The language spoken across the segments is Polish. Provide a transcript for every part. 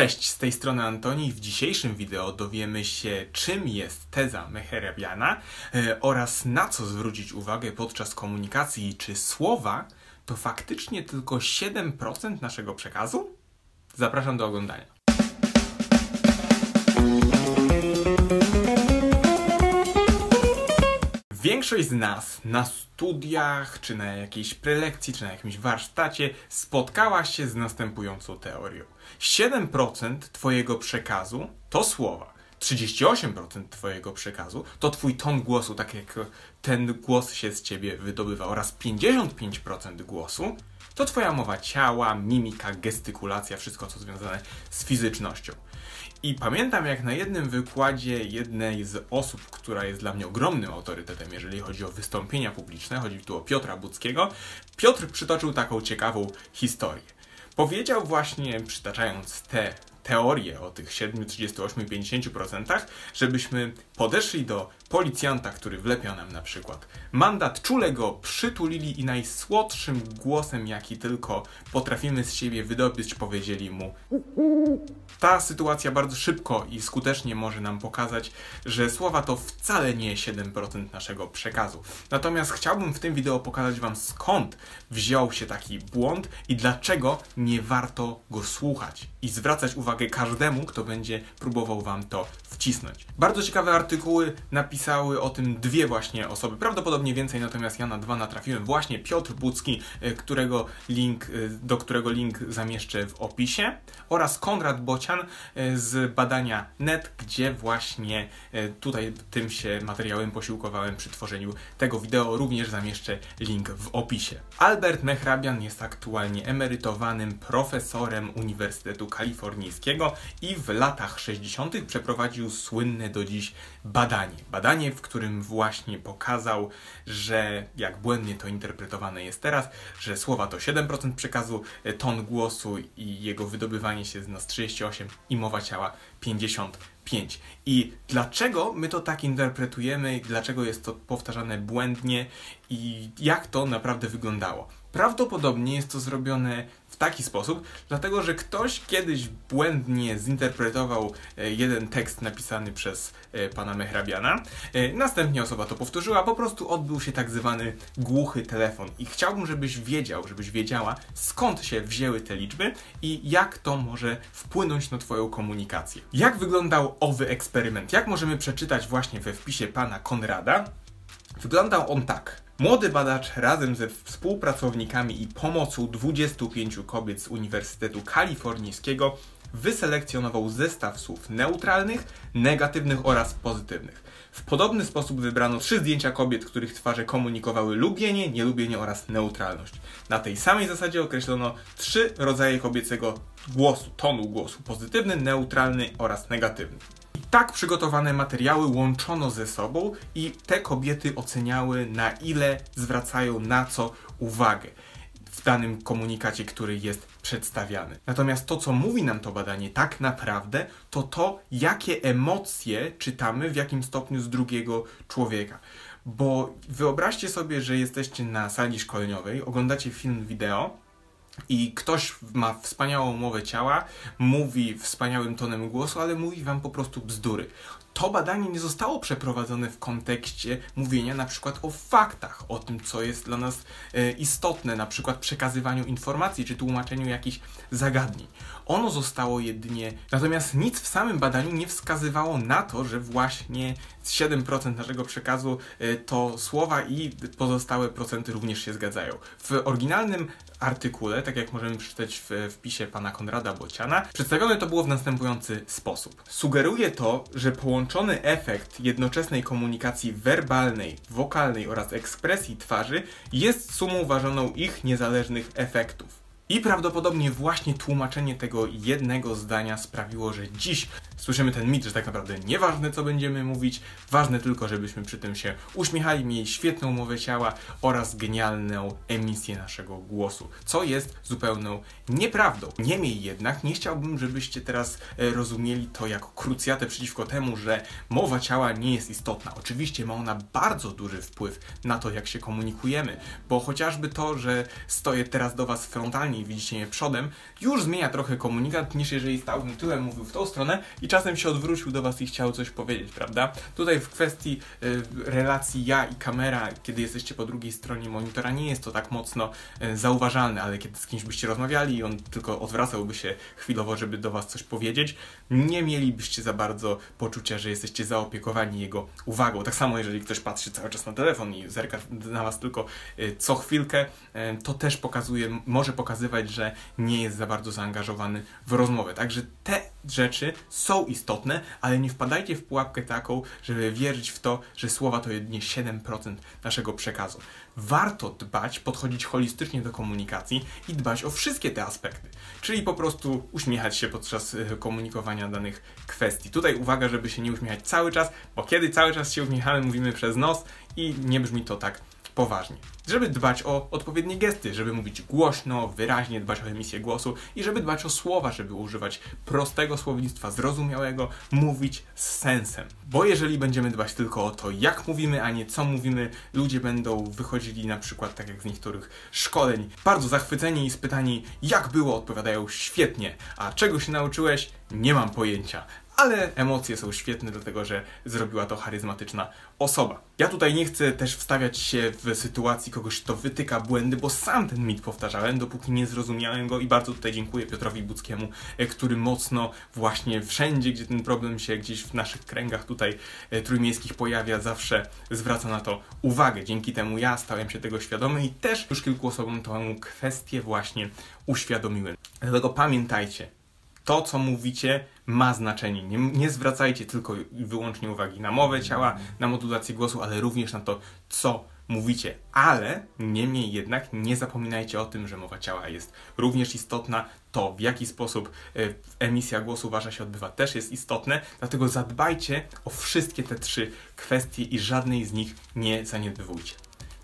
Cześć, z tej strony Antoni. W dzisiejszym wideo dowiemy się, czym jest teza Meherabiana e, oraz na co zwrócić uwagę podczas komunikacji czy słowa to faktycznie tylko 7% naszego przekazu? Zapraszam do oglądania. Większość z nas na studiach, czy na jakiejś prelekcji, czy na jakimś warsztacie spotkała się z następującą teorią. 7% Twojego przekazu to słowa. 38% Twojego przekazu to Twój ton głosu, tak jak ten głos się z Ciebie wydobywa, oraz 55% głosu to Twoja mowa ciała, mimika, gestykulacja, wszystko co związane z fizycznością. I pamiętam, jak na jednym wykładzie jednej z osób, która jest dla mnie ogromnym autorytetem, jeżeli chodzi o wystąpienia publiczne, chodzi tu o Piotra Budzkiego, Piotr przytoczył taką ciekawą historię. Powiedział właśnie, przytaczając te teorię o tych 7, 38 50%, żebyśmy podeszli do policjanta, który wlepia nam na przykład mandat, czule go przytulili i najsłodszym głosem, jaki tylko potrafimy z siebie wydobyć, powiedzieli mu. Ta sytuacja bardzo szybko i skutecznie może nam pokazać, że słowa to wcale nie 7% naszego przekazu. Natomiast chciałbym w tym wideo pokazać Wam skąd wziął się taki błąd i dlaczego nie warto go słuchać i zwracać uwagę każdemu, kto będzie próbował Wam to wcisnąć. Bardzo ciekawe artykuły napisały o tym dwie właśnie osoby, prawdopodobnie więcej, natomiast ja na dwa natrafiłem. Właśnie Piotr Bucki, e, którego link, e, do którego link zamieszczę w opisie oraz Konrad Bocian e, z badania NET, gdzie właśnie tutaj tym się materiałem posiłkowałem przy tworzeniu tego wideo. Również zamieszczę link w opisie. Albert Mehrabian jest aktualnie emerytowanym profesorem Uniwersytetu Kalifornijskiego i w latach 60. przeprowadził słynne do dziś badanie. Badanie, w którym właśnie pokazał, że jak błędnie to interpretowane jest teraz, że słowa to 7% przekazu, e, ton głosu i jego wydobywanie się z nas 38 i mowa ciała 55. I dlaczego my to tak interpretujemy, dlaczego jest to powtarzane błędnie i jak to naprawdę wyglądało? Prawdopodobnie jest to zrobione w taki sposób, dlatego że ktoś kiedyś błędnie zinterpretował e, jeden tekst napisany przez e, pana Mehrabiana. E, następnie osoba to powtórzyła, po prostu odbył się tak zwany głuchy telefon. I chciałbym, żebyś wiedział, żebyś wiedziała, skąd się wzięły te liczby i jak to może wpłynąć na Twoją komunikację. Jak wyglądał owy eksperyment? Jak możemy przeczytać właśnie we wpisie pana Konrada? Wyglądał on tak. Młody badacz razem ze współpracownikami i pomocą 25 kobiet z Uniwersytetu Kalifornijskiego wyselekcjonował zestaw słów neutralnych, negatywnych oraz pozytywnych. W podobny sposób wybrano trzy zdjęcia kobiet, których twarze komunikowały lubienie, nielubienie oraz neutralność. Na tej samej zasadzie określono trzy rodzaje kobiecego głosu, tonu głosu: pozytywny, neutralny oraz negatywny tak przygotowane materiały łączono ze sobą i te kobiety oceniały, na ile zwracają na co uwagę w danym komunikacie, który jest przedstawiany. Natomiast to, co mówi nam to badanie tak naprawdę, to to, jakie emocje czytamy w jakim stopniu z drugiego człowieka. Bo wyobraźcie sobie, że jesteście na sali szkoleniowej, oglądacie film wideo i ktoś ma wspaniałą mowę ciała, mówi wspaniałym tonem głosu, ale mówi wam po prostu bzdury. To badanie nie zostało przeprowadzone w kontekście mówienia na przykład o faktach, o tym, co jest dla nas e, istotne, na przykład przekazywaniu informacji czy tłumaczeniu jakichś zagadnień. Ono zostało jedynie, natomiast nic w samym badaniu nie wskazywało na to, że właśnie 7% naszego przekazu e, to słowa i pozostałe procenty również się zgadzają. W oryginalnym artykule, tak jak możemy przeczytać w wpisie pana Konrada Bociana, przedstawione to było w następujący sposób. Sugeruje to, że połączony efekt jednoczesnej komunikacji werbalnej, wokalnej oraz ekspresji twarzy jest sumą ważoną ich niezależnych efektów. I prawdopodobnie właśnie tłumaczenie tego jednego zdania sprawiło, że dziś słyszymy ten mit, że tak naprawdę nieważne co będziemy mówić, ważne tylko, żebyśmy przy tym się uśmiechali, mieli świetną mowę ciała oraz genialną emisję naszego głosu, co jest zupełną nieprawdą. Niemniej jednak nie chciałbym, żebyście teraz e, rozumieli to jako krucjatę przeciwko temu, że mowa ciała nie jest istotna. Oczywiście ma ona bardzo duży wpływ na to, jak się komunikujemy, bo chociażby to, że stoję teraz do Was frontalnie i widzicie mnie przodem, już zmienia trochę komunikat, niż jeżeli stałbym tyłem, mówił w tą stronę i czasem się odwrócił do Was i chciał coś powiedzieć, prawda? Tutaj w kwestii y, relacji ja i kamera, kiedy jesteście po drugiej stronie monitora, nie jest to tak mocno y, zauważalne, ale kiedy z kimś byście rozmawiali i on tylko odwracałby się chwilowo, żeby do Was coś powiedzieć, nie mielibyście za bardzo poczucia, że jesteście zaopiekowani jego uwagą. Tak samo, jeżeli ktoś patrzy cały czas na telefon i zerka na Was tylko y, co chwilkę, to też pokazuje, może pokazywać, że nie jest za bardzo zaangażowany w rozmowę. Także te rzeczy są istotne, ale nie wpadajcie w pułapkę taką, żeby wierzyć w to, że słowa to jedynie 7% naszego przekazu. Warto dbać, podchodzić holistycznie do komunikacji i dbać o wszystkie te aspekty. Czyli po prostu uśmiechać się podczas y, komunikowania danych kwestii. Tutaj uwaga, żeby się nie uśmiechać cały czas, bo kiedy cały czas się uśmiechamy, mówimy przez nos i nie brzmi to tak poważnie. Żeby dbać o odpowiednie gesty, żeby mówić głośno, wyraźnie, dbać o emisję głosu i żeby dbać o słowa, żeby używać prostego słownictwa, zrozumiałego, mówić z sensem. Bo jeżeli będziemy dbać tylko o to, jak mówimy, a nie co mówimy, ludzie będą wychodzili na przykład, tak jak z niektórych szkoleń, bardzo zachwyceni i spytani, jak było, odpowiadają świetnie, a czego się nauczyłeś? Nie mam pojęcia ale emocje są świetne, dlatego że zrobiła to charyzmatyczna osoba. Ja tutaj nie chcę też wstawiać się w sytuacji kogoś, kto wytyka błędy, bo sam ten mit powtarzałem, dopóki nie zrozumiałem go i bardzo tutaj dziękuję Piotrowi Buckiemu, e, który mocno właśnie wszędzie, gdzie ten problem się gdzieś w naszych kręgach tutaj e, trójmiejskich pojawia, zawsze zwraca na to uwagę. Dzięki temu ja stałem się tego świadomy i też już kilku osobom tę kwestię właśnie uświadomiłem. Dlatego pamiętajcie, to, co mówicie, ma znaczenie. Nie, nie, zwracajcie tylko i wyłącznie uwagi na mowę ciała, na modulację głosu, ale również na to, co mówicie. Ale niemniej jednak nie zapominajcie o tym, że mowa ciała jest również istotna. To, w jaki sposób e, emisja głosu wasza się odbywa, też jest istotne. Dlatego zadbajcie o wszystkie te trzy kwestie i żadnej z nich nie zaniedbywujcie.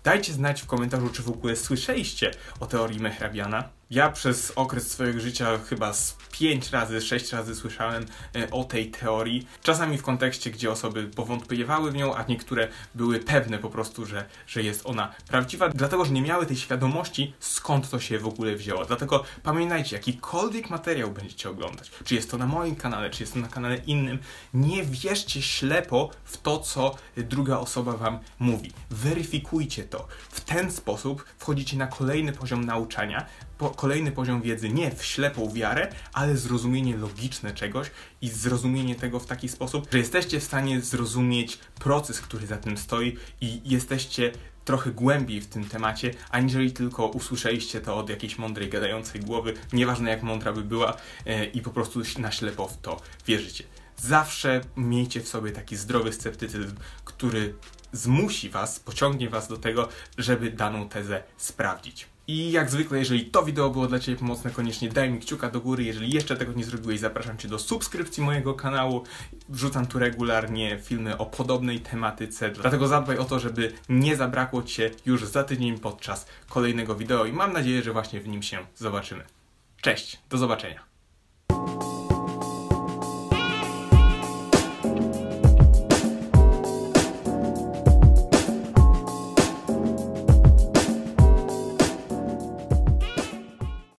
Dajcie znać w komentarzu, czy w ogóle słyszeliście o teorii Mehrabiana. Ja przez okres swojego życia chyba z 5 razy, 6 razy słyszałem e, o tej teorii. Czasami w kontekście, gdzie osoby powątpiewały w nią, a niektóre były pewne po prostu, że, że jest ona prawdziwa, dlatego że nie miały tej świadomości, skąd to się w ogóle wzięło. Dlatego pamiętajcie, jakikolwiek materiał będziecie oglądać, czy jest to na moim kanale, czy jest to na kanale innym, nie wierzcie ślepo w to, co druga osoba wam mówi. Weryfikujcie to. W ten sposób wchodzicie na kolejny poziom nauczania, po, kolejny poziom wiedzy, nie w ślepą wiarę, ale zrozumienie logiczne czegoś i zrozumienie tego w taki sposób, że jesteście w stanie zrozumieć proces, który za tym stoi i jesteście trochę głębiej w tym temacie, aniżeli tylko usłyszeliście to od jakiejś mądrej, gadającej głowy, nieważne jak mądra by była, e, i po prostu na ślepo w to wierzycie. Zawsze miejcie w sobie taki zdrowy sceptycyzm, który zmusi Was, pociągnie Was do tego, żeby daną tezę sprawdzić. I jak zwykle, jeżeli to wideo było dla Ciebie pomocne, koniecznie daj mi kciuka do góry. Jeżeli jeszcze tego nie zrobiłeś, zapraszam Cię do subskrypcji mojego kanału. Wrzucam tu regularnie filmy o podobnej tematyce, dlatego zadbaj o to, żeby nie zabrakło Cię już za tydzień podczas kolejnego wideo i mam nadzieję, że właśnie w nim się zobaczymy. Cześć, do zobaczenia.